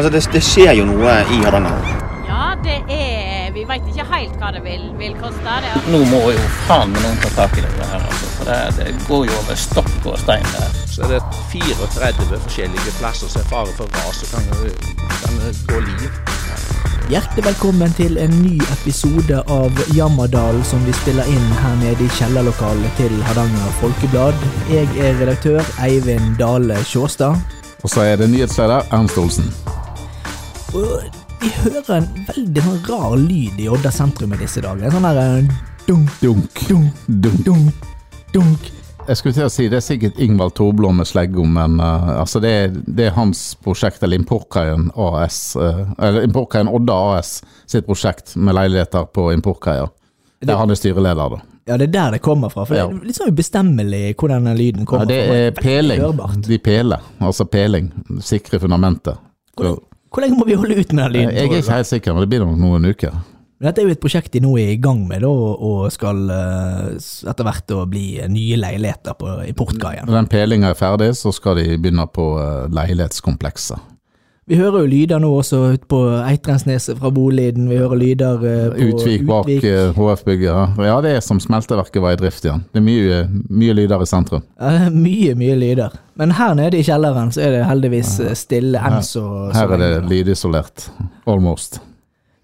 Altså, det, det skjer jo noe i Hardanger. Ja, det er Vi veit ikke helt hva det vil, vil koste. Det. Nå må jo faen meg noen ta tak i det her, altså. For det, det går jo over stokk og stein der. Så er det 34 forskjellige plasser som er fare for ras og kan, kan gå liv. Hjertelig velkommen til en ny episode av Jammerdalen som vi spiller inn her nede i kjellerlokalet til Hardanger Folkeblad. Jeg er redaktør Eivind Dale Sjåstad. Og så er det nyhetsleder Ernst Olsen. Og vi hører en veldig sånn rar lyd i Odda sentrum i disse dager. En sånn der eh, dunk, Dunk. dunk, Dunk. dunk, dunk. Jeg skulle til å si det er sikkert Ingvald Torblå med sleggo, men uh, altså det, er, det er hans prosjekt, eller Importkaien AS, uh, eller Importkaien Odda AS sitt prosjekt med leiligheter på importkaier. Der han er styreleder, da. Ja, det er der det kommer fra. For det er litt sånn ubestemmelig hvor denne lyden kommer fra. Ja, det er fra. peling. De peler, altså peling. Sikre fundamentet. Hvor, hvor lenge må vi holde ut med den lyden? Jeg er ikke helt sikker, men det blir nok noen uker. Dette er jo et prosjekt de nå er i gang med, og skal eh, etter hvert bli nye leiligheter på importkaien. Når den pelinga er ferdig, så skal de begynne på eh, leilighetskomplekset. Vi hører jo lyder nå også ute på Eitrensneset fra Boliden. Vi hører lyder eh, på Utvik bak Utvik. eh, HF-bygget. Ja, det er som smelteverket var i drift igjen. Det er mye, mye lyder i sentrum. Ja, mye, mye lyder. Men her nede i kjelleren så er det heldigvis eh, stille enn så Her er det lydisolert. Almost.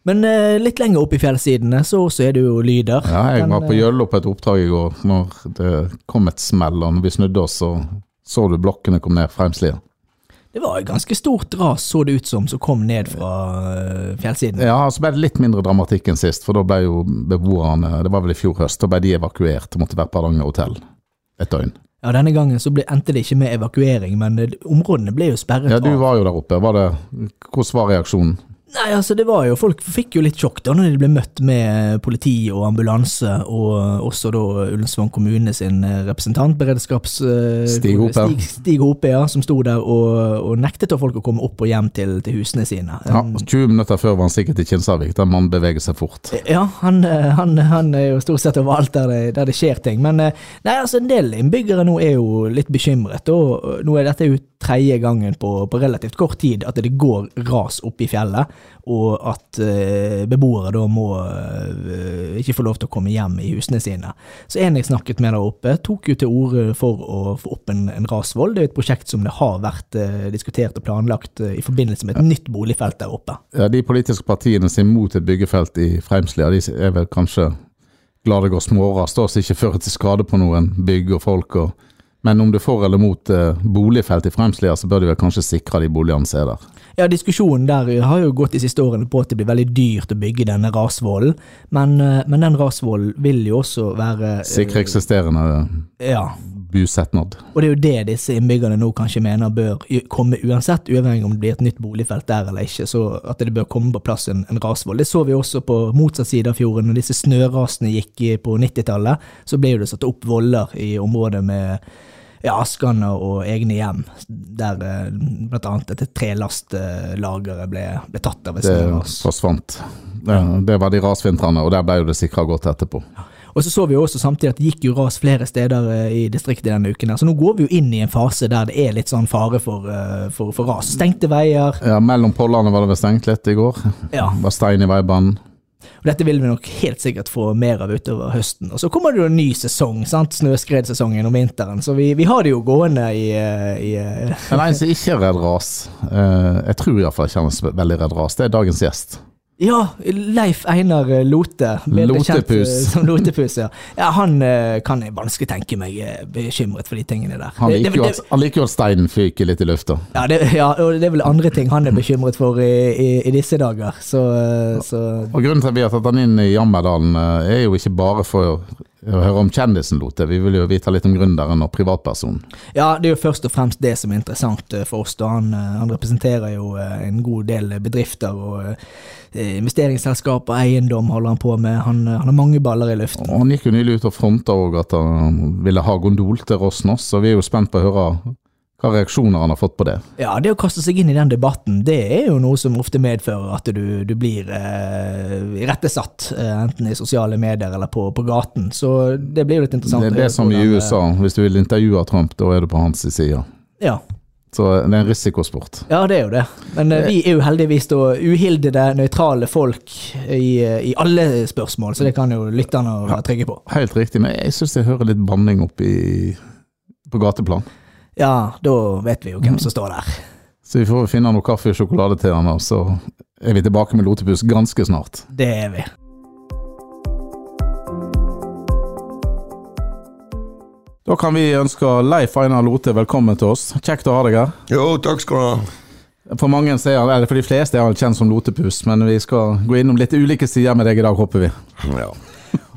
Men eh, litt lenger opp i fjellsidene så også er det jo lyder. Ja, jeg var på eh, Gjølle på et oppdrag i går når det kom et smell, og når vi snudde oss, så så du blokkene kom ned Freimslia. Det var et ganske stort ras, så det ut som, som kom ned fra eh, fjellsiden. Ja, så ble det litt mindre dramatikk enn sist, for da ble jo beboerne, det var vel i fjor høst, da ble de evakuert og måtte være på Hardanger hotell et døgn. Ja, Denne gangen så ble, endte det ikke med evakuering, men eh, områdene ble jo sperret Ja, du var jo der oppe. Var det, hvordan var reaksjonen? Nei, altså det var jo, Folk fikk jo litt sjokk da når de ble møtt med politi og ambulanse, og også da Ullensvang kommune sin eh, representant, beredskaps... eh, Stig Hope. Stig, Stig Hope, ja, som sto der og, og nektet av folk å komme opp og hjem til, til husene sine. Ja, Um, 20 minutter før var han sikkert i Kinsarvik. der man beveger seg fort. Ja, han, eh, han, han er jo stort sett overalt der det, der det skjer ting. Men eh, nei, altså en del innbyggere nå er jo litt bekymret. Og nå er dette jo tredje gangen på, på relativt kort tid at det går ras opp i fjellet, og at eh, beboere da må eh, ikke få lov til å komme hjem i husene sine. Så en jeg snakket med der oppe, tok jo til orde for å få opp en, en rasvoll. Det er et prosjekt som det har vært eh, diskutert og planlagt eh, i forbindelse med et nytt boligfelt der oppe. Ja, de politiske partiene som er imot et byggefelt i Freimslia, de er vel kanskje glad det går småras, da, så ikke fører til skade på noen bygg og folk. Og, men om du er for eller mot eh, boligfelt i Fremslia, så bør de vel kanskje sikre de boligene som er der. Ja, diskusjonen der har jo gått de siste årene på at det blir veldig dyrt å bygge denne rasvollen, men, eh, men den rasvollen vil jo også være eh, Sikre eksisterende Ja, busetnad. og det er jo det disse innbyggerne nå kanskje mener bør komme uansett, uavhengig om det blir et nytt boligfelt der eller ikke, så at det bør komme på plass en, en rasvoll. Det så vi også på motsatt side av fjorden, når disse snørasene gikk på 90-tallet, så ble det satt opp voller i området med ja, Askane og egne hjem, der eh, blant annet dette trelastlageret ble, ble tatt av et Det forsvant. Det, det var de rasvintrene, og der ble jo det sikra godt etterpå. Og så så vi jo også samtidig at det gikk jo ras flere steder eh, i distriktet denne uken. her. Så nå går vi jo inn i en fase der det er litt sånn fare for, eh, for, for ras. Stengte veier. Ja, Mellom pollene var det vel stengt litt i går. Ja. Det var stein i veibanen. Og dette vil vi nok helt sikkert få mer av utover høsten. Og så kommer det jo en ny sesong, snøskredsesongen om vinteren. Så vi, vi har det jo gående i, eh, i eh, en som ikke er redd ras, eh, jeg tror iallfall er så veldig redd ras, det er dagens gjest. Ja, Leif Einar Lote. kjent, eh, Lotepus. Som Lotepus, ja. ja. Han eh, kan jeg vanskelig tenke meg eh, bekymret for de tingene der. Han liker det- jo at, liker at steinen fyker litt i lufta. Ja, det, ja, og det er vel andre ting han er bekymret for i, i, i disse dager, så, så Og Grunnen til at vi har tatt han inn i Jammerdalen, er jo ikke bare for å høre om kjendisen Lote, vi vil jo vite litt om gründeren og privatpersonen. Ja, det er jo først og fremst det som er interessant eh, for oss. da Han, eh, han representerer jo eh, en god del bedrifter og investeringsselskap og eiendom holder han på med. Han, han har mange baller i luften. Og Han gikk jo nylig ut og fronta òg at han ville ha gondol til Rosnos, så vi er jo spent på å høre hva reaksjoner han har fått på det. Ja, det å kaste seg inn i den debatten, det er jo noe som ofte medfører at du, du blir eh, irettesatt, eh, enten i sosiale medier eller på, på gaten. Så det blir jo litt interessant. Det er det som i eh, USA, hvis du vil intervjue Trump, da er du på hans side. Ja. Så det er en risikosport. Ja, det er jo det. Men eh, vi er jo heldigvis da uhildede, nøytrale folk i, eh, i alle spørsmål, så det kan jo lytterne være trygge på. Helt riktig, men jeg syns jeg hører litt banning oppi på gateplan. Ja, da vet vi jo hvem som står der. Så vi får finne noe kaffe og sjokolade til han, og så er vi tilbake med Lotepus ganske snart. Det er vi. Da kan vi ønske Leif Einar Lote velkommen til oss. Kjekt å ha deg her. Jo, takk skal du ha. For mange er han, eller for de fleste er han kjent som Lotepus, men vi skal gå innom litt ulike sider med deg i dag, håper vi. Ja.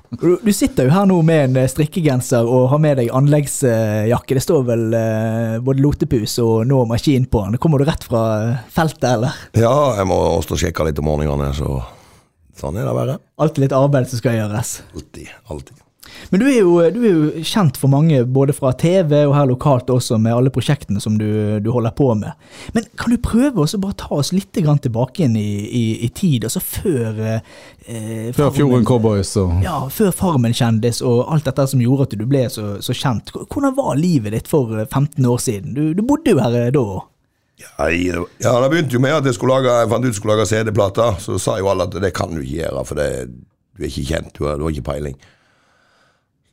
Du, du sitter jo her nå med en eh, strikkegenser og har med deg anleggsjakke. Det står vel eh, både lotepus og nå maskin på den. Kommer du rett fra eh, feltet, eller? ja, jeg må også sjekke litt om morgenene, så sånn er det bare. Alltid litt arbeid som skal gjøres. Alltid. Alltid. Men du er, jo, du er jo kjent for mange, både fra TV og her lokalt også, med alle prosjektene som du, du holder på med. Men kan du prøve å bare ta oss litt grann tilbake inn i, i, i tid, altså før eh, Før Fjorden Cowboys og Ja, før Farmen kjendis og alt dette som gjorde at du ble så, så kjent. Hvordan var livet ditt for eh, 15 år siden? Du, du bodde jo her eh, da. Ja, ja, det begynte jo med at jeg, skulle lage, jeg fant ut jeg skulle lage CD-plater. Så sa jo alle at det kan du ikke gjøre, for det, du er ikke kjent, du har, du har ikke peiling.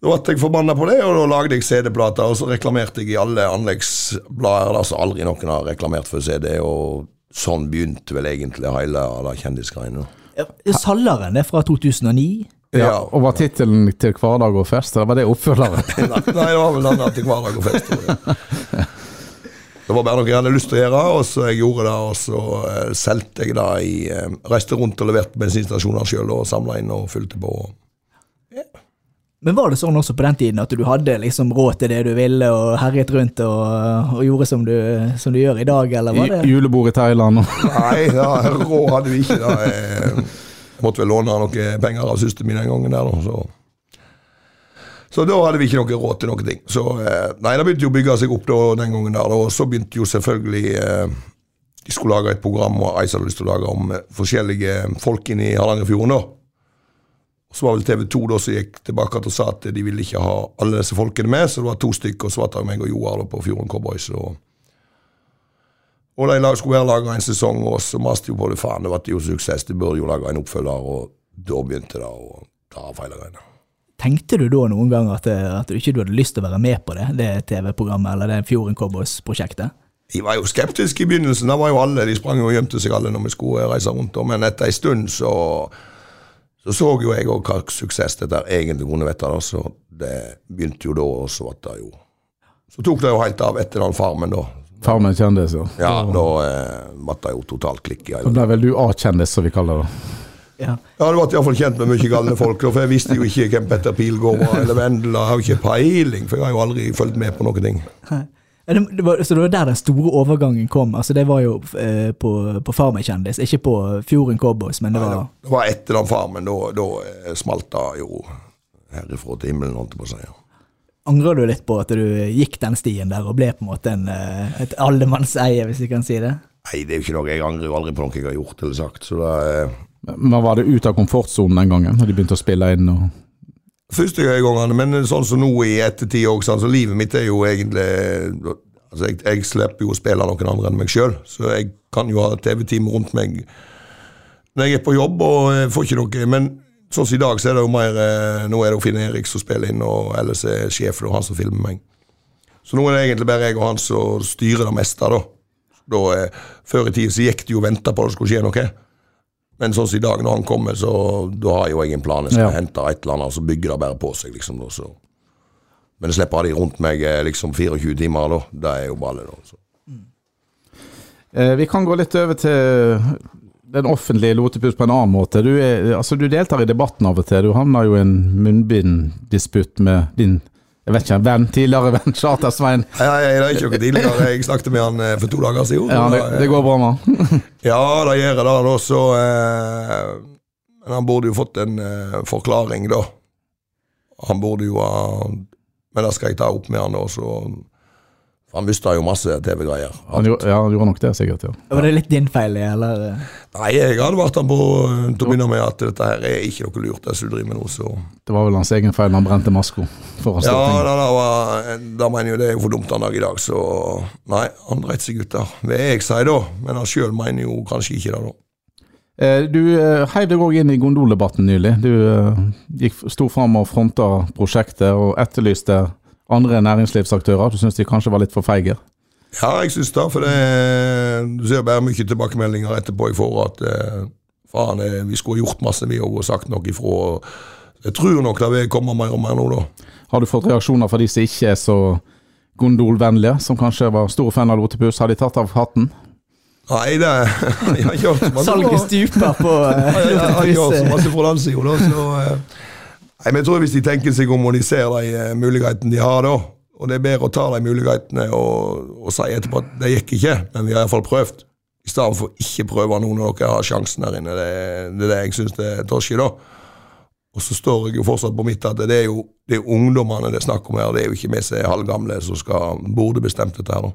Så ble jeg forbanna på det, og da lagde jeg CD-plater, og så reklamerte jeg i alle anleggsblader der som aldri noen har reklamert for CD, og sånn begynte vel egentlig hele alle kjendisgreiene. Salderen er fra 2009. ja, Ja. Og var tittelen til Hverdag og fest, eller var det oppfølgeren? Nei, det var vel den til hverdag og fest. tror jeg. Det var bare noe jeg hadde lyst til å gjøre, og så jeg gjorde det. Og så uh, solgte jeg det i eh, Reiste rundt og leverte bensinstasjoner sjøl og samla inn og fylte på. Men var det sånn også på den tiden at du hadde liksom råd til det du ville, og herjet rundt og, og gjorde som du, som du gjør i dag, eller var det Julebord i Thailand og Nei, ja, råd hadde vi ikke. Da. Jeg, måtte vel låne noen penger av søsteren min den gangen der, da. Så. så da hadde vi ikke noe råd til noen ting. Så eh, nei, det begynte jo å bygge seg opp da, den gangen der. Og så begynte jo selvfølgelig eh, De skulle lage et program, og Ice hadde lyst til å lage om eh, forskjellige folk inne i Hardangerfjorden. Så var vel TV 2 da som gikk tilbake og sa at de ville ikke ha alle disse folkene med, så det var to stykker, og så var det meg og Joar på Fjorden Cowboys. og og de skulle være laga en sesong, og så maste jo på det. Faen, det ble jo suksess. De burde jo lage en oppfølger, og da begynte det å ta feil greiene. Tenkte du da noen gang at, at du ikke du hadde lyst til å være med på det, det TV-programmet, eller det Fjorden Cowboys-prosjektet? De var jo skeptiske i begynnelsen. Da var jo alle, De sprang jo og gjemte seg alle når vi skulle reise rundt. Men etter en stund så så, så jo jeg òg hva suksess dette egentlig kunne vite. Så det begynte jo da, og så ble det jo Så tok det jo helt av etter den Farmen, da. Farmen kjendis. Ja. Ja, Da eh, ble det jo totalt klikk i Da ble vel du A-kjendis, som vi kaller det. Ja. Ja, du ble iallfall kjent med mye galne folk, for jeg visste jo ikke hvem Petter Pilgaard var, eller Vendela. Jeg har jo ikke peiling, for jeg har jo aldri fulgt med på noen ting. Ja, Det, det var, så det var der den store overgangen kom? altså Det var jo eh, på, på Farmen kjendis, ikke på Fjorden Cowboys, men det var Det var etter den Farmen, da, da eh, smalt det jo herifra til himmelen, holdt jeg på å si. ja. Angrer du litt på at du gikk den stien der og ble på en måte en, eh, et allemannseie, hvis vi kan si det? Nei, det er jo ikke noe, jeg angrer jo aldri på noe jeg har gjort eller sagt. så det Eh. Men var det ut av komfortsonen den gangen, når de begynte å spille inn? og... Første gangene, men sånn som nå i ettertid òg, så livet mitt er jo egentlig altså jeg, jeg slipper jo å spille noen andre enn meg sjøl, så jeg kan jo ha TV-team rundt meg når jeg er på jobb og eh, får ikke noe Men sånn som i dag, så er det jo mer eh, Nå er det jo Finn Erik som spiller inn, og ellers er sjefen og han som filmer meg. Så nå er det egentlig bare jeg og han som styrer det meste, da. da eh, før i tiden så gikk det jo og venta på at det skulle skje noe. Men sånn som i dag, når han kommer, så da har jo jeg en plan. Jeg skal Ja. hente et eller annet, og så bygger det bare på seg. liksom da, så. Men jeg slipper ha de rundt meg eh, liksom 24 timer, da. Det er jo balle, da. Så. Eh, vi kan gå litt over til den offentlige Lotepus på en annen måte. Du, er, altså, du deltar i debatten av og til. Du havner jo i en munnbinddisputt med din jeg vet ikke, venn, tidligere venn Charter-Svein. Nei, det er ikke noe tidligere. Jeg snakket med han eh, for to dager siden. Ja, det, det går bra med han. Ja, det gjør det, da. Så eh, Men han burde jo fått en eh, forklaring, da. Han burde jo ha Men det skal jeg ta opp med han, da. Så Han mista jo masse TV-greier. Han gjorde, ja, han gjorde nok det, sikkert. ja. Var det litt din feil, eller? Nei, jeg vært han på eh, til å begynne med at dette her er ikke noe lurt, det som du driver med nå, så Det var vel hans egen feil han brente maska foran Ja, Stortinget. da, da, var, da mener jo det er jo for dumt den dag i dag, så Nei, han dreit seg ut der. Det er jeg sier da, men han sjøl mener jo kanskje ikke det, da. Eh, Du eh, heiv deg òg inn i gondoldebatten nylig. Du eh, gikk, sto fram og fronta prosjektet og etterlyste andre næringslivsaktører. Du syns de kanskje var litt for feige? Ja, jeg syns det, for det Du ser bare mye tilbakemeldinger etterpå jeg får at eh, faen, eh, vi skulle gjort masse, vi òg, og sagt noe ifra. Jeg tror nok det vil komme mer og mer nå, da. Har du fått reaksjoner fra de som ikke er så gondolvennlige, som kanskje var store fan av Lotepus? Har de tatt av hatten? Nei, det jeg har ikke hørt Salget stuper på Lotepus. Jeg har ikke hørt så masse fra den sida, da, så eh, Nei, men jeg tror hvis de tenker seg om og de ser de eh, mulighetene de har, da, og det er bedre å ta de mulighetene og, og si etterpå at det gikk ikke, men vi har iallfall prøvd. I stedet for ikke prøve nå når dere har sjansen her inne. Det, det er det jeg syns er torsky, da. Og så står jeg jo fortsatt på mitt at det er jo det er ungdommene det er snakk om her. Det er jo ikke vi som er halvgamle som skal, burde bestemt dette her, da.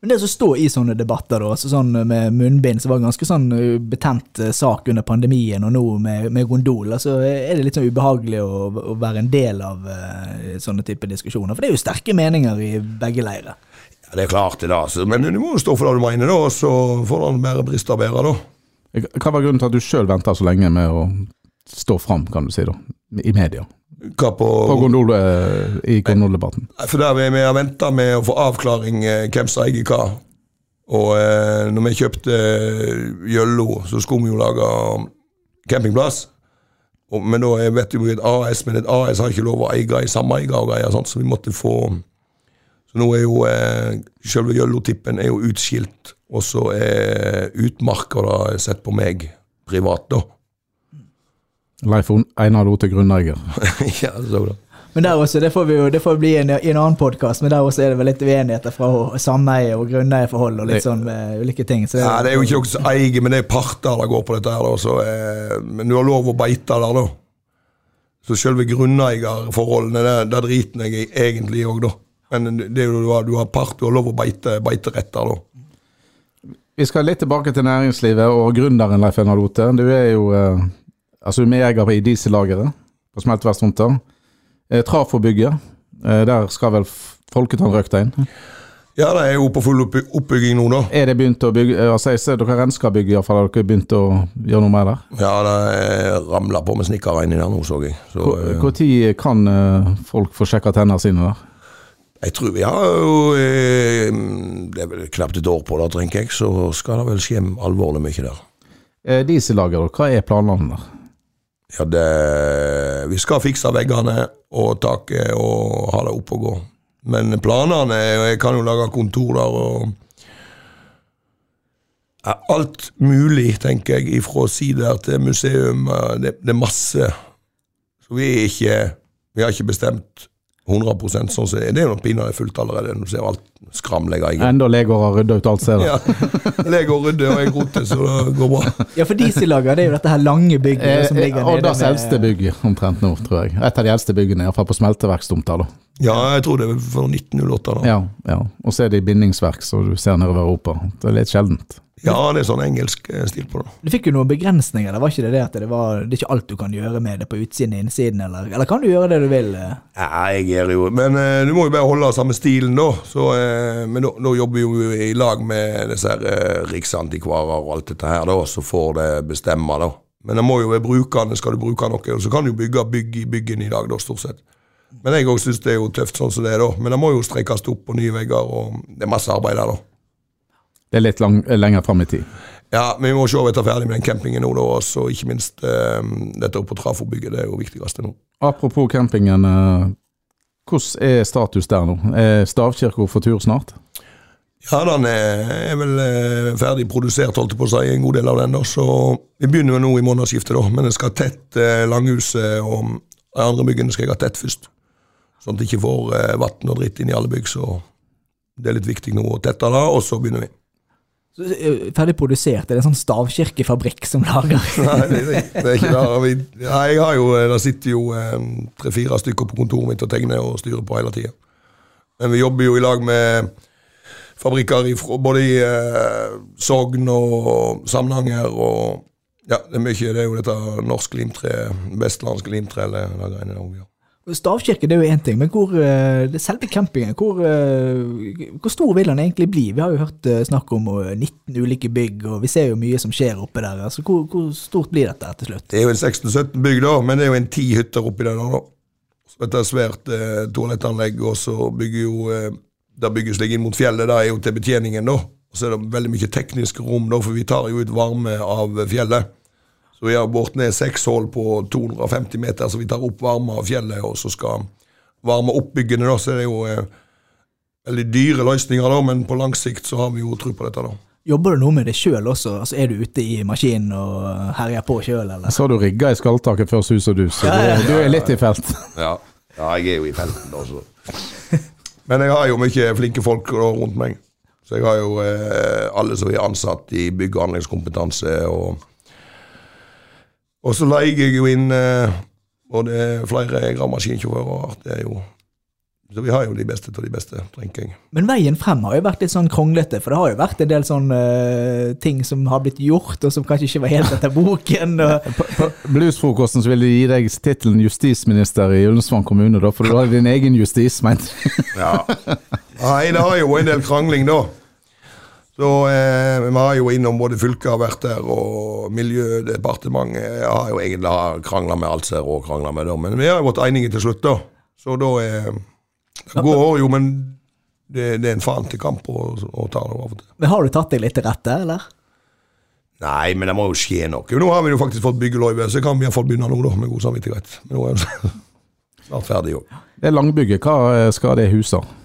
Men det som står i sånne debatter, da, altså sånn med munnbind, som var en ganske sånn uh, betent uh, sak under pandemien, og nå med, med gondol, altså er det litt sånn ubehagelig å, å være en del av uh, sånne type diskusjoner? For det er jo sterke meninger i begge leirer. Ja, Det er klart det, da. så- Men du må jo stå for det du mener, da, og så får han mer brister bedre bære, da. Hva var grunnen til at du sjøl venta så lenge med å stå fram, kan du si, da, i media? Hva på, På gondol, eh, I gondoldebatten. For der vi, vi har venta med å få avklaring eh, hvem som eier hva. Og eh, når vi kjøpte eh, Gjøllo, så skulle vi jo lage campingplass. Og, men da er- vet vi et AS, men et AS har ikke lov å eie i sameier og greier, sant? så vi måtte få Så nå er jo eh, selve Gjøllo-tippen er jo utskilt, og så er utmarka sett på meg privat, da. Leif Einar Lote, grunneier. ja, så da. Men der også, det får vi jo, det får bli en, i en annen podkast, men der også er det vel litt uenigheter fra sameie og grunneierforhold og litt sånn med ulike ting. Så Ja, Det er jo ikke noe som eier, men det er parter det går på dette her. Da, så, eh, men du har lov å beite der, da. Så selve grunneierforholdene, der, der driter jeg i egentlig òg, da. Men det er jo, du, har, du har part, du har lov å beite beiteretter, da. Vi skal litt tilbake til næringslivet og gründeren Leif Einar Lote. Du er jo eh, altså vi er i diesellageret på Smelteverkstomta. Eh, Trafobygget, eh, der skal vel F- Folketann røkta inn. Ja, det er jo på full oppbygging nå, da. Er det begynt å bygge eh, altså jeg ser Dere rensker bygget, iallfall. Har dere begynt å gjøre noe med det? Ja, det ramler på med snekkere inni der nå, så jeg. Så, eh, Når kan eh, folk få sjekka tennene sine der? jeg tror vi har jo eh, Det er vel knapt et år på det, tenker jeg. Så skal det vel skje alvorlig mye der. Eh, Diesellager, hva er planene der? Ja, det, vi skal fikse veggene og taket og ha det opp og gå. Men planene Jeg kan jo lage kontorer og Alt mulig, tenker jeg, fra sider til museum. Det, det er masse. Så vi ikke Vi har ikke bestemt 100 sånn som det er. Det er jo pinadø fullt allerede. Du ser alt skram jeg. Enda leger har rydda ut alt stedet. Ja. Leger rydder, og jeg roter, så det går bra. Ja, for diesellager det er jo dette her lange bygget som ligger nede Oddas eldste bygg omtrent nå, tror jeg. Et av de eldste byggene, iallfall på smelteverkstomta. da. Ja, jeg tror det er for 1908. da. Ja, ja. Og så er det i bindingsverk, så du ser nedover Europa. Det er litt sjeldent. Ja, det er sånn engelsk eh, stil på det. Du fikk jo noen begrensninger, det var ikke det det at det var Det er ikke alt du kan gjøre med det på utsiden og innsiden, eller, eller kan du gjøre det du vil? Nei, Ja, jeg gjør jo Men eh, du må jo bare holde samme stilen, da. Så, eh, men da, da jobber vi jo i lag med disse her, eh, riksantikvarer og alt dette her, da, så får det bestemme, da. Men det må jo være brukende, skal du bruke noe. Og så kan du bygge bygg i byggen i dag, da, stort sett. Men jeg òg syns det er jo tøft sånn som det er, da. Men det må jo strekkes opp på nye vegger, og det er masse arbeid der, da. Det er litt lang, lenger fram i tid. Ja, men vi må se om vi er ferdig med den campingen nå, da. Og så ikke minst eh, dette oppe på Trafobygget. Det er jo viktigste nå. Apropos campingen. eh, Hvordan er status der nå? Er stavkirka for tur snart? Ja, den er, vel eh, ferdig produsert, holdt jeg på å si, en god del av den. da, Så vi begynner jo nå i månedsskiftet, da. Men det skal tett eh, langhuset og de andre byggene skal jeg ha tett først. Sånn at det ikke får eh, vann og dritt inn i alle bygg. Så det er litt viktig nå å tette det, og så begynner vi. Så, eh, Ferdig produsert, er det en sånn stavkirkefabrikk som lager Nei, det, det er ikke det. Vi, nei, jeg har jo, det sitter jo eh, tre-fire stykker på kontoret mitt og tegner og styrer på hele tida. Men vi jobber jo i lag med fabrikker i, både i eh, Sogn og Samnanger og Ja, det er mye. Det er jo dette norsk limtre, vestlandske limtre, eller de greiene der. Stavkirke det er jo én ting, men hvor, eh, det selve campingen, hvor, eh, hvor stor vil den egentlig bli? Vi har jo hørt eh, snakk om eh, 19 ulike bygg, og vi ser jo mye som skjer oppe der. altså Hvor, hvor stort blir dette til slutt? Det er jo en 16-17 bygg, da, men det er jo en ti hytter oppi der. da. Dette er svært eh, toalettanlegg, og så bygger jo eh, Det bygges slik inn mot fjellet, det er jo til betjeningen, da. Og så er det veldig mye tekniske rom, da, for vi tar jo ut varme av fjellet. Så vi har bort ned seks hull på 250 meter, så vi tar opp varme av fjellet, og så skal varme opp byggene, da. Så er det jo eh, veldig dyre løsninger, da, men på lang sikt så har vi jo tro på dette, da. Jobber du noe med det sjøl også? Altså Er du ute i maskinen og herjer på sjøl, så du rigga i skalltaket før sus og dus, så Ja, ja, du, du er litt i felt. Ja. ja, jeg er jo i felten, da, så. Men jeg har jo mye flinke folk da, rundt meg. Så jeg har jo eh, alle som er ansatt i bygg- og anleggskompetanse. Og, og så leier jeg jo inn eh, både flere gravemaskinsjåfører. Det er jo Så vi har jo de beste av de beste, tenker jeg. Men veien frem har jo vært litt sånn kronglete, for det har jo vært en del sånne uh, ting som har blitt gjort, og som kanskje ikke var helt etter boken. Og, På, på bluesfrokosten så vil de gi deg tittelen justisminister i Ullensvang kommune, da, for du har din egen justis, ment. Ja. Nei, det har jo en del krangling, da. Så eh, Vi har jo innom både fylket har vært der, og Miljødepartementet Jeg har jo egentlig krangla med alt som er å krangle med, da. Men vi har jo vært enige til slutt, da. Så da eh, Det går jo, men det, det er en faen til kamp å, å ta det av og til. men har du tatt deg litt til rette, eller? Nei, men det må jo skje noe. Nå har vi jo faktisk fått byggeløyve, så kan vi iallfall begynne nå, da, med god samvittighet. Men nå er det snart ferdig òg. Det er langbygget. Hva eh, skal det huset?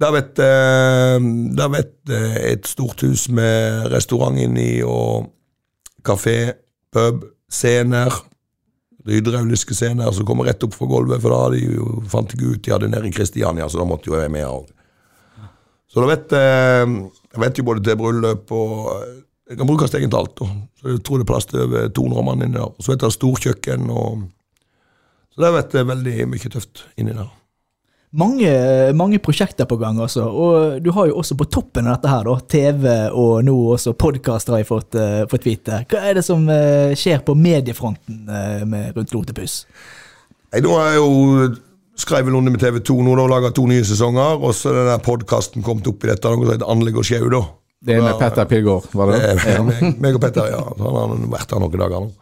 Der har eh, der vet eh, et stort hus med restaurant inni, og kafé, pub, scener. Hydrauliske scener som kommer rett opp fra gulvet, for da hadde de jo, fant jeg ut de hadde nede i Kristiania, så da måtte jo jeg med òg. Så da vet eh, jeg vet jo både til bryllup og Det kan brukes egentlig alt. da. Så Jeg tror det er plass til over 200 mann inni der. Så vet jeg storkjøkken og Så det har vært veldig mye tøft inni der. Mange, mange prosjekter på gang også, og du har jo også på toppen av dette her, da, TV og nå også podkast har jeg fått, uh, fått vite. Hva er det som uh, skjer på mediefronten uh, med rundt Lotepus? Hey, nå har jeg jo skrevet vel under med TV 2 nå, da, og laga to nye sesonger. Og så er den der podkasten kommet opp i dette, noe som heter Anlegg og sjau, da. Det er med Petter Pilgaard, var det? Det ja. meg, meg og Petter, ja. Så Han har vært her noen dager nå.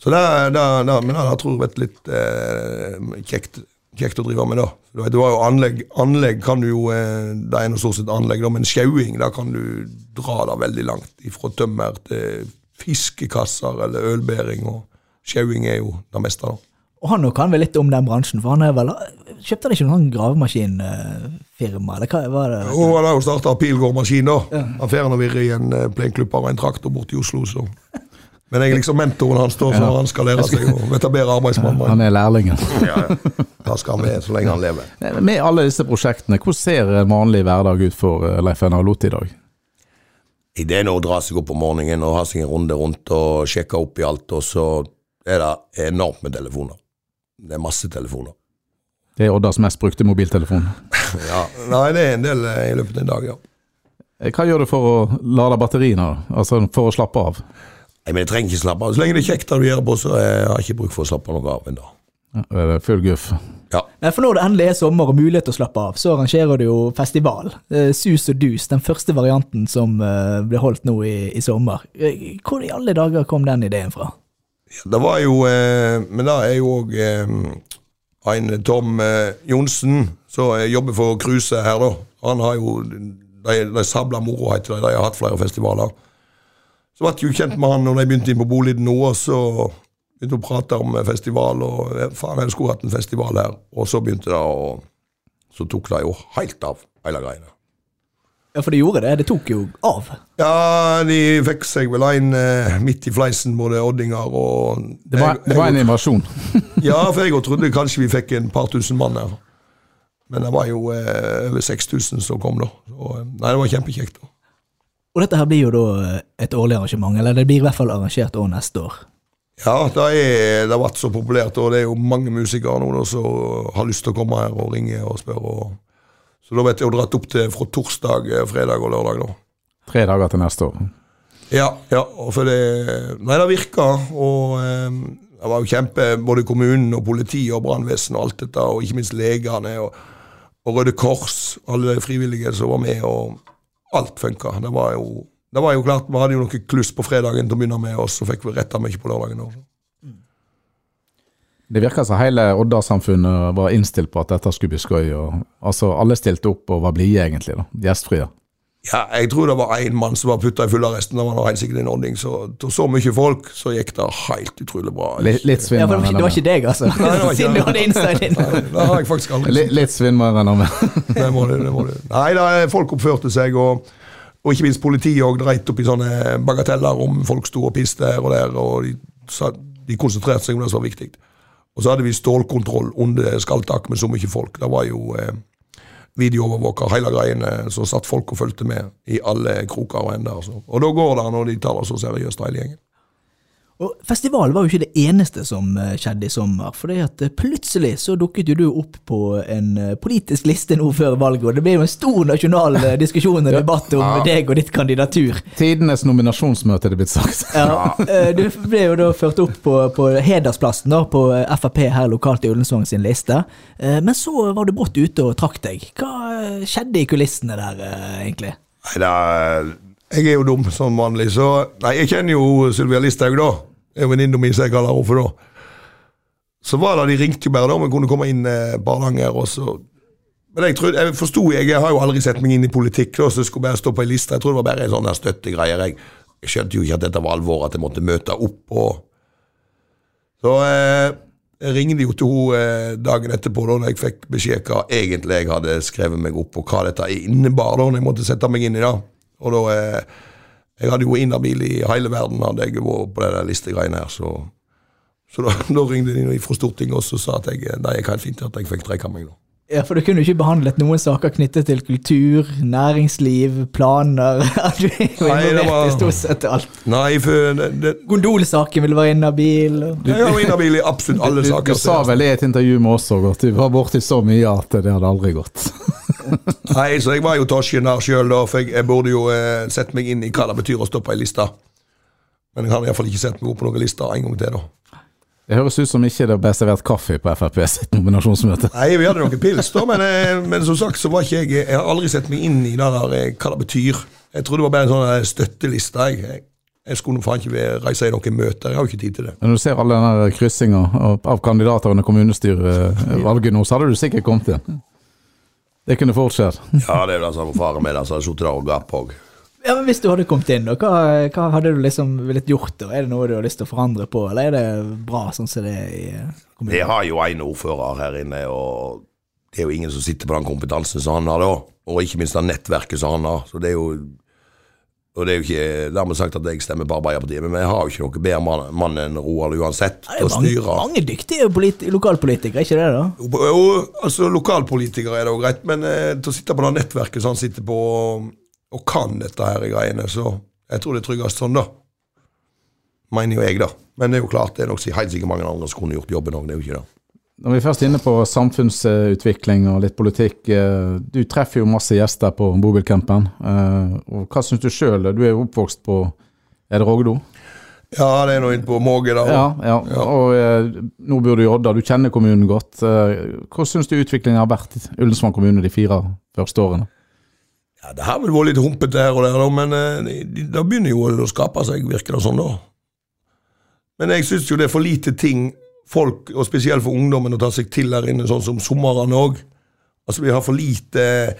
Så det, det, det, men det, det tror jeg vært litt eh, kjekt, kjekt å drive med, da. Du, har jo anlegg, anlegg kan du jo eh, Det er noe stort sett anlegg, da, men sjauing, da kan du dra det veldig langt. Fra tømmer til fiskekasser eller ølbæring. og Sjauing er jo det meste, da. Og han kan vel litt om den bransjen, for han er vel Kjøpte han ikke noen sånn gravemaskinfirma, eller hva var det? Jo, han har jo starta Pilgård-maskin, da. Han får virre i en plenklubb av en traktor borte i Oslo, så Men jeg er liksom mentoren hans, da, så han skal lære seg å etablere arbeidsmann. Han er lærlingen. Ja, ja. Da skal han være så lenge han lever. Med alle disse prosjektene, hvordan ser en vanlig hverdag ut for eh, Leif Einar Lot i dag? Ideen er å dra seg opp om morgenen og ha seg en runde rundt og sjekke opp i alt, og så er det enormt med telefoner. Det er masse telefoner. Det er Oddas mest brukte mobiltelefon. Ja, Nei, det er en del eh, i løpet av en dag, ja. Eh, Hva gjør du for å lade batteriene, altså for å slappe av? Nei, men jeg trenger ikke slappe av. Så lenge det er kjekt det du gjør på, så jeg har jeg ikke bruk for å slappe noe av ennå. Ja, full guff? Ja. Men for når det endelig er sommer og mulighet til å slappe av, så arrangerer du jo festival. Eh, Sus og dus, den første varianten som eh, ble holdt nå i, i sommer. Eh, Hvor i alle dager kom den ideen fra? Det var jo eh, Men det er jo òg eh, en Tom eh, Johnsen som eh, jobber for Kruse her, da. Han har jo De, de sabla moro, heter det. De har hatt flere festivaler. Så ble jeg jo kjent med han når de begynte inn på Boliden nå, og så begynte å prate om festival, og faen, jeg skulle hatt en festival her. Og så begynte det, og så tok det jo helt av, hele greiene. Ja, for det gjorde det. Det tok jo av. Ja, de fikk seg vel en eh, midt i fleisen, både oddinger og Det var, det var en invasjon. Ja, for jeg trodde kanskje vi fikk en par tusen mann her. Men det var jo eh, over 6000 som kom, da. Så, eh, nei, det var kjempekjekt. da. Og dette her blir jo da eh, et årlig arrangement, eller det blir i hvert fall arrangert år neste år. Ja, det, er, det har vært så populært, og det er jo mange musikere nå som har lyst til å komme her og ringe og spørre. Og, Så da vet jeg jo dratt opp til fra torsdag, eh, fredag og lørdag. nå. Tre dager til neste år. Ja, ja, og for det Nei, det virka. Og eh, det var jo kjempe Både kommunen og politiet og brannvesenet og alt dette, og ikke minst legene og, og Røde Kors, alle de frivillige som var med, og alt funka. Det det var jo klart, Vi hadde jo noe kluss på fredagen til å begynne med, og så fikk vi retta mye på lørdagen. også. Det virka som hele Odda-samfunnet var innstilt på at dette skulle bli skøy. Og, altså, alle stilte opp og var blide, egentlig. da, Gjestfrie. Ja, jeg tror det var én mann som var putta i fullarresten. Det var nå helt sikkert en ordning. Så til så mye folk, så gikk det helt utrolig bra. Litt, litt Ja, det var ikke, det var ikke deg, altså? Nei, det var ikke Siden du hadde inside din. Nei, Det har jeg faktisk aldri Litt, litt svimmel, regner jeg. Det må du, det må du. Nei, da, folk oppførte seg, og, og ikke minst politiet òg dreit opp i sånne bagateller om folk sto og piste her og der, og de, sa, de konsentrerte seg om det som var viktig. Og så hadde vi stålkontroll under skalltak med så mye folk. Det var jo eh, videoovervåker, hele greiene, så satt folk og fulgte med i alle kroker og ender. Så. Og da går det når de tar det så seriøst, hele gjengen. Og Festivalen var jo ikke det eneste som eh, skjedde i sommer. For at eh, plutselig så dukket jo du opp på en eh, politisk liste nå før valget, og det ble jo en stor nasjonal diskusjon og debatt om deg og ditt kandidatur. Tidenes nominasjonsmøte, er det blitt sagt. Ja, Du ble jo da ført opp på, på hedersplassen da, på Frp her lokalt i Ullensvang sin liste. Men så var du brått ute og trakk deg. Hva skjedde i kulissene der, egentlig? Nei, da, jeg er jo dum som vanlig, så Nei, jeg kjenner jo Sylvia Listhaug, da. Det er jo venninna mi, som jeg kaller henne for, da. Så var det, de ringte jo bare da om jeg kunne komme inn eh, Barlanger, og så Men jeg trodde, jeg forsto jeg, jeg har jo aldri sett meg inn i politikk, da, så jeg skulle bare stå på ei liste. Jeg trodde det var bare en sånn støttegreier. Jeg, jeg skjønte jo ikke at dette var alvor, at jeg måtte møte opp og Så eh, jeg ringte jo til henne eh, dagen etterpå, da når jeg fikk beskjed hva egentlig jeg hadde skrevet meg opp, og hva dette innebar, da, når jeg måtte sette meg inn i det. Og da eh, Jeg hadde jo inhabil i hele verden, hadde jeg vært på det listegreiene her, så så da, da ringte de fra Stortinget også og sa at jeg, det gikk helt fint at jeg fikk trekke meg. da. Ja, For du kunne jo ikke behandlet noen saker knyttet til kultur, næringsliv, planer Du er jo involvert var- i stort sett alt. Nei, for det, det, Gondolsaken ville være inhabil. og- jeg var inhabil i absolutt alle Du, saker. du sa vel i et intervju med oss òg at du var borti så mye at det hadde aldri gått. Nei, så jeg var jo tosjen der sjøl, da, for jeg, jeg burde jo eh, sett meg inn i hva det betyr å stå på ei liste. Men jeg har iallfall ikke sett meg opp på noen lister en gang til, da. Det høres ut som ikke det ble servert kaffe på Frp sitt nominasjonsmøte. Nei, vi hadde noen pils, da, men, eh, men som sagt så var ikke jeg Jeg har aldri sett meg inn i det der, eh, hva det betyr. Jeg trodde det var bare en sånn eh, støtteliste. Jeg, jeg, skulle faen ikke reise i noen møter, jeg har jo ikke tid til det. Når du ser alle denne kryssinga av, kandidater under kommunestyrevalget nå, så hadde du sikkert kommet inn. Det kunne fortsatt. Ja, det er jo det som var faren min, som hadde sittet der og gapp òg. Ja, men Hvis du hadde kommet inn, da, hva, hva hadde du liksom villet gjort? da? Er det noe du har lyst til å forandre på, eller er det bra sånn som det er i Vi har jo en ordfører her inne, og det er jo ingen som sitter på den kompetansen som han har da. Og ikke minst det nettverket som han har. Så det er jo og det er jo ikke dermed sagt at jeg stemmer på Arbeiderpartiet, men jeg har jo ikke noe bedre mann, mann enn Roald uansett Det til er å mange, styre. mange dyktige politi lokalpolitikere, er ikke det? da? Jo, jo, altså Lokalpolitikere er det jo greit, men eh, til å sitte på det nettverket som han sitter på, og kan dette her i greiene, så jeg tror det er tryggest sånn, da. Mener jo jeg, da. Men det er jo klart, det er nok helt sikkert mange andre som kunne gjort jobben òg, det er jo ikke det. Når vi er først inne på samfunnsutvikling og litt politikk, eh, du treffer jo masse gjester på bobilcampen. eh, Hva syns du sjøl? Du er jo oppvokst på Er det Rogdo? Ja, det er nå inne på Måge, da. Ja, ja. Og eh, nå bor du i Odda, du kjenner kommunen godt. Hva Hvordan syns du utviklingen har vært i Ullensvang kommune de fire første årene? Ja, Det har vel vært litt humpete her og der, men da begynner jo det å skape seg, virker det som. da. Men jeg syns jo det er for lite ting folk, og spesielt for ungdommen, å ta seg til her inne, sånn som sommeren òg. Altså, vi har for lite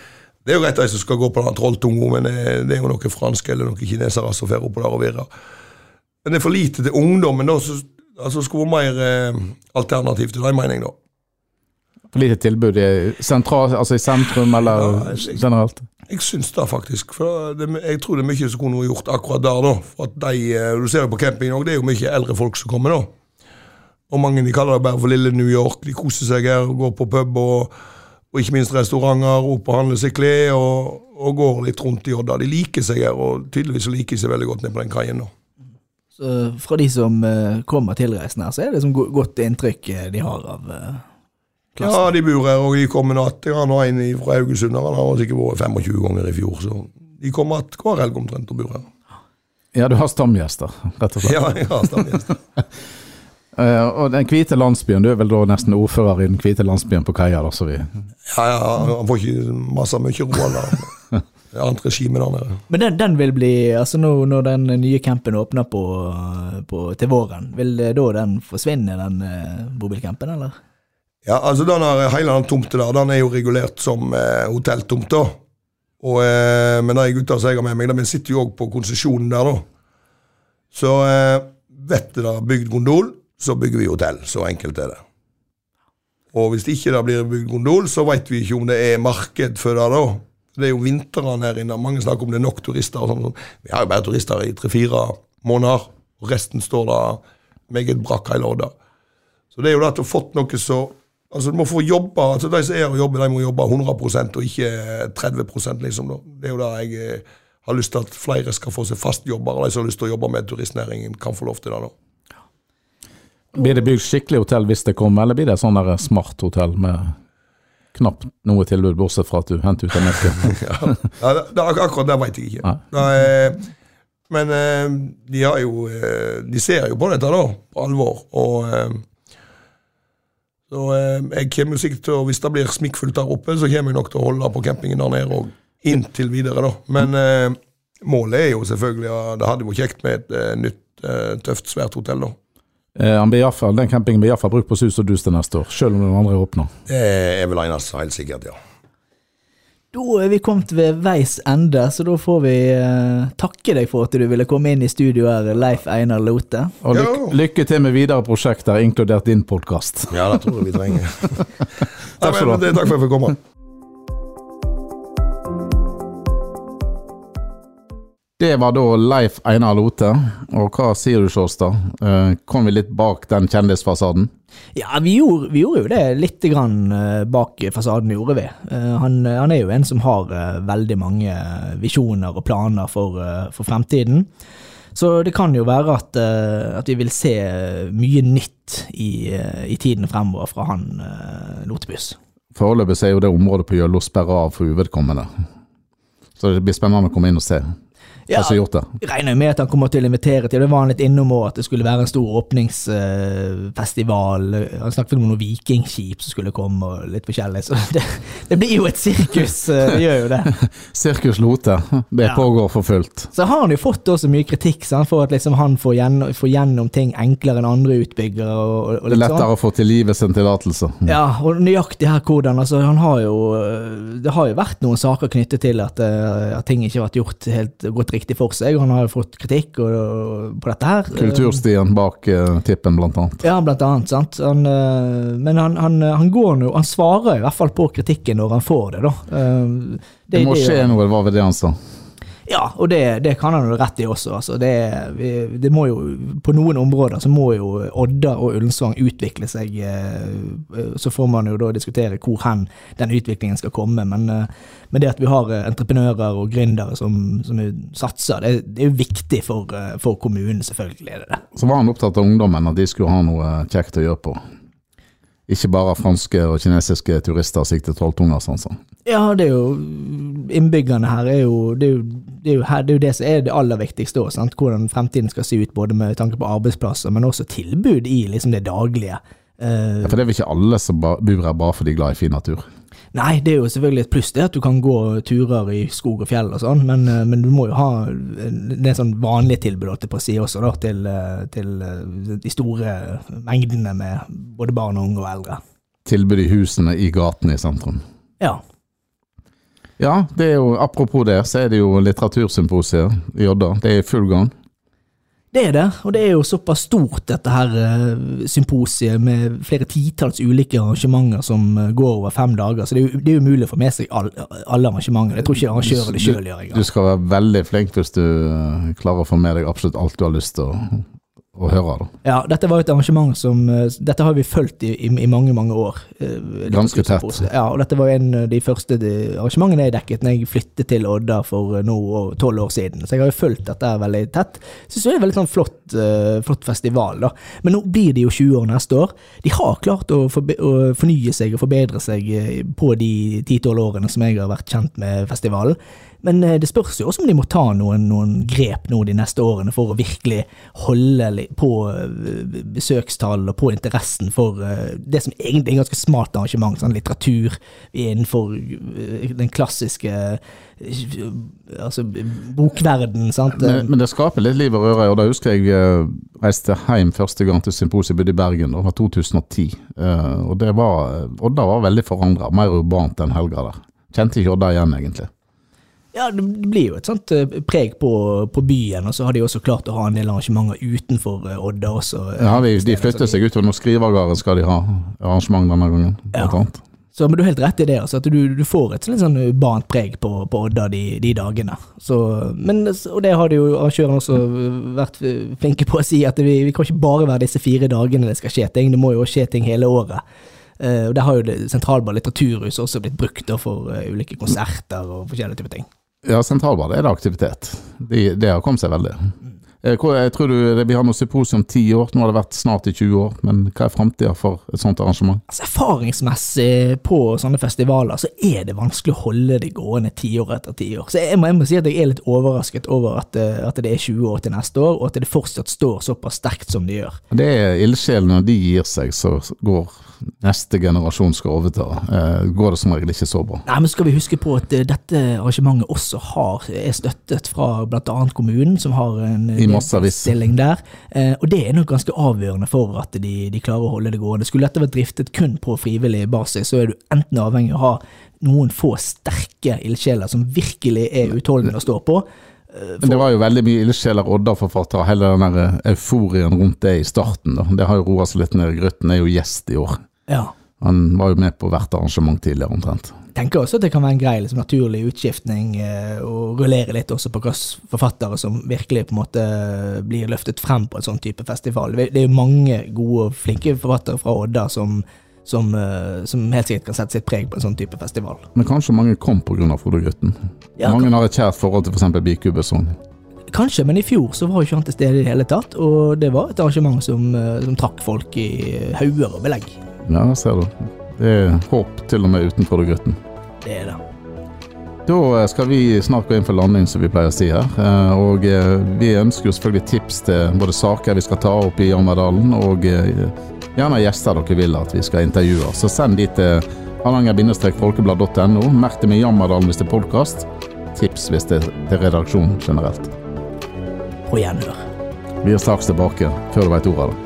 Det er jo greit de som skal gå på den trolltunga, men det, det er jo noen franske eller noen kinesere som drar oppå der og virrer. Men det er for lite til ungdommen, da. Så, altså, skulle vært mer eh, alternativ til den mening, da. For lite tilbud i, sentral, altså i sentrum, eller Ja, jeg- generelt? Jeg syns det, faktisk. For det, jeg tror det er mye som kunne vært gjort akkurat der. da. For at de, eh, Du ser jo på camping òg, det er jo mye eldre folk som kommer. da. Og mange de kaller det bare for lille New York. De koser seg her og går på pub og, og ikke minst restauranter. Opp og handler seg klær og, og går litt rundt i Odda. De liker seg her, og tydeligvis liker de seg veldig godt nede på den kaien. nå. Så fra de som eh, kommer tilreisende her, så er det som godt inntrykk eh, de har av, Klassen. Ja, de bor her, og de kommer natt. Han har en fra Haugesund, han har sikkert vært 25 ganger i fjor, så de kommer att hver helg omtrent og bor her. Ja, du har stamgjester, rett og slett. Ja, jeg har stemmer. Eh, og den hvite landsbyen, du er vel da nesten ordfører i den hvite landsbyen på Kaia, da, så vi Ja, ja, han får ikke masse mye ro, han. Det annet regime der nede. Men den, den vil bli Altså nå når den nye campen åpner på, på, til våren, vil det da den forsvinne, den eh, bobilcampen, eller? Ja, altså den her, Hele den tomta der den er jo regulert som eh, hotelltomt. da. Og, eh, men de gutta som jeg har med meg, de sitter jo òg på konsesjonen der, da. Så eh, vet du er bygd gondol, så bygger vi hotell. Så enkelt er det. Og hvis ikke det blir bygd gondol, så vet vi ikke om det er marked for det da. Det er jo vintrene her inne. Mange snakker om det er nok turister. og sånn. sånn. Vi har jo bare turister i tre-fire måneder, og resten står da meget brakk hele året. Så det er jo det at du har fått noe så Altså Du må få jobbe, altså De som er og jobber, de må jobbe 100% og ikke 30 liksom. da. Det er jo det jeg eh, har lyst til at flere skal få seg fast jobber. De som har lyst til å jobbe med turistnæringen, kan få lov til det. da. Blir det bygd skikkelig hotell hvis det kommer, eller blir det sånn smart hotell med knapt noe tilbud, bortsett fra at du henter ut av melken? Ja, det, akkurat det vet jeg ikke. Nei. Er, men eh, de har jo eh, De ser jo på dette, da, på alvor. Og eh, så eh, jeg kommer jo sikkert til å, Hvis det blir smikkfullt der oppe, så kommer jeg nok til å holde på campingen der nede og inntil videre, da. Men eh, målet er jo selvfølgelig Det hadde vært kjekt med et eh, nytt, eh, tøft, svært hotell, da. Eh, han blir i hvert fall- den campingen blir iallfall brukt på sus og dus til neste år, selv om den andre åpner. Det er vel eneste helt sikkert, ja. Da er vi kommet ved veis ende, så da får vi eh, takke deg for at du ville komme inn i studio her, Leif Einar Lote. Og lykke, lykke til med videre prosjekter, inkludert din podkast. Ja, det tror jeg vi trenger. Takk. Nei, men, Takk for at jeg fikk komme. Det var da Leif Einar Lote. Og hva sier du, Sjåstad? Eh, kom vi litt bak den kjendisfasaden? Ja, vi gjorde, vi gjorde jo det litt grann eh, bak fasaden, gjorde vi. Eh, Han, han er jo en som har veldig mange visjoner og planer for, for fremtiden. Så det kan jo være at, at vi vil se mye nytt i, i tiden fremover fra han Lotebuss. Foreløpig er jo det området på Jøllo sperra av for uvedkommende. Så det blir spennende å komme inn og se Ja, som er gjort det. Regner med at han kommer til å invitere til Det var han litt innom òg, at det skulle være en stor åpningsfestival. han snakket om noen vikingskip som skulle komme, og litt forskjellig. Så det, det blir jo et sirkus, eh, det gjør jo det. Sirkus Lote, det pågår for fullt. Så har han jo fått også mye kritikk sant, for at liksom han får, gjennom, får gjennom ting enklere enn andre utbyggere. Og, og Det er litt sånn. lettere å få til livet sin tillatelse. Ja, og nøyaktig her hvordan. Altså, han har jo Det har jo vært noen saker knyttet til at, eh, at ting ikke har vært gjort helt gått riktig for seg. Han har jo fått kritikk og, og, på dette her. Kulturstien bak uh, tippen, blant annet. Ja, blant annet. sant? Han, uh, men han, han, han går nå Han svarer i hvert fall på kritikken når han får det, da. Uh, Det må skje gjør- noe, var vel det han sa. Ja, og det, det kan han jo rett i også. Altså, det, vi, det må jo, på noen områder så må jo Odda og Ullensvang utvikle seg. eh, Så får man jo da diskutere hvor hen den utviklingen skal komme. Men, eh, men det at vi har eh, entreprenører og gründere som, som satser, det, det er jo viktig for, eh, for kommunen, selvfølgelig er det det. Så var han opptatt av ungdommen, at de skulle ha noe kjekt å gjøre på. Ikke bare franske og kinesiske turister sikter sånn. Ja, det er jo Innbyggerne her er jo Det er jo det, er jo her, det, er jo det som er det aller viktigste òg. Hvordan fremtiden skal se ut, både med tanke på arbeidsplasser, men også tilbud i liksom det daglige. Uh, Ja, for det er vel ikke alle som bor her bare fordi de er glad i fin natur. Nei, det er jo selvfølgelig et pluss det at du kan gå turer i skog og fjell og sånn, men, eh, men du må jo ha det er sånn vanlige tilbudet holdt på si også, da, til, eh, til eh, de store mengdene med både barn og unge og eldre. Tilbud i husene i gatene i sentrum. Ja. Ja, det er jo, apropos det, så er det jo litteratursymposiet i Odda. Det er i full gang. Det er det, og det er jo såpass stort dette her eh, symposiet med flere titalls ulike arrangementer som eh, går over fem dager, så det er det er umulig å få med seg all, alle arrangementene. Jeg tror ikke arrangører det sjøl gjør Du skal være veldig flink hvis du eh, klarer å få med deg absolutt alt du har lyst til å, å høre. da. Ja, dette var et arrangement som eh, Dette har vi fulgt i, i, i mange, mange år. eh, Ganske tett. Ja, og dette var en av de første arrangementene jeg dekket når jeg flyttet til Odda for eh, nå tolv år siden. Så jeg har jo fulgt dette veldig tett. Syns det er en veldig sånn flott, uh, flott festival, da. Men nå blir det jo 20 år neste år. De har klart å, forbe å fornye seg og forbedre seg på de 10-12 årene som jeg har vært kjent med festivalen. Men eh, det spørs jo også om de må ta noen, noen grep nå de neste årene for å virkelig holde på eh, besøkstall og på interessen for eh, det som egentlig er en ganske smart arrangement, sånn litteratur innenfor den klassiske altså bokverden, sant. Men, men det skaper litt liv og røre. og Da husker jeg reiste hjem første gang til symposiet i Bergen. Det var 2010. eh, og det var, Odda var veldig forandra, mer urbant enn helga der. Kjente ikke Odda igjen, egentlig. Ja, det blir jo et sånt eh, preg på, på byen, og så har de også klart å ha en del arrangementer utenfor eh, Odda også. eh, Ja, de, de flytter seg utover. noen Skrivergarden skal de ha arrangement denne gangen. Blant Ja. annet. Så men du har helt rett i det, altså, at du, du får et litt sånn urbant preg på, på Odda de, de dagene. Så, men, og det har de jo arrangørene også vært flinke på å si, at vi, vi kan ikke bare være disse fire dagene det skal skje ting, det må jo skje ting hele året. Uh, og Der har jo sentralbar Sentralbad litteraturhus også blitt brukt da, for uh, ulike konserter og forskjellige typer ting. Ja, Sentralbad er det aktivitet. De, det har kommet seg veldig. Eh, Jeg tror du, det- Vi har noe symposium om ti år, nå har det vært snart i 20 år. Men hva er framtida for et sånt arrangement? Altså, erfaringsmessig på sånne festivaler så er det vanskelig å holde det gående tiår etter tiår. Så jeg må, jeg må si at jeg er litt overrasket over at, eh, at det er 20 år til neste år, og at det fortsatt står såpass sterkt som det gjør. Det er ildsjelene, når de gir seg, så går neste generasjon skal overta. Eh, går det som regel ikke så bra. Nei, men skal vi huske på at eh, dette arrangementet også har, er støttet fra bl.a. kommunen, som har en I stilling der. Eh, og det er nok ganske avgjørende for at de, de klarer å holde det gående. Skulle dette vært driftet kun på frivillig basis, så er du enten avhengig av å ha noen få sterke ildsjeler som virkelig er utholdende å stå på. Eh, Men det var jo veldig mye ildsjeler Odda-forfattere, hele den der eh, euforien rundt det i starten. da. Det har jo roa seg litt ned. Grøtten er jo gjest i år. Ja. Han var jo med på hvert arrangement tidligere, omtrent. Jeg tenker også at det kan være en grei liksom, naturlig utskiftning, eh, og rullere litt også på hvilke forfattere som virkelig på en måte blir løftet frem på en sånn type festival. Det det er jo mange gode og flinke forfattere fra Odda som, som, eh, som helt sikkert kan sette sitt preg på en sånn type festival. Men kanskje mange kom pga. Frodo-gutten? Ja, mange har et kjært forhold til f.eks. Bikubesong? Kanskje, men i fjor så var jo ikke han til stede i det hele tatt, og det var et arrangement som, eh, som trakk folk i hauger og belegg. Ja, ser du. Det er håp til og med uten Frodo-gutten. Det er det. Da eh, skal vi snart gå inn for landing, som vi pleier å si her. Og vi ønsker jo selvfølgelig tips til både saker vi skal ta opp i Jammerdalen, og gjerne gjester dere vil at vi skal intervjue. Så send de til hardanger-folkeblad.no. Merk det med Jammerdalen hvis det er podkast. Tips hvis det er til redaksjonen generelt. På gjenhør. Vi er straks tilbake, før du veit ordet av det.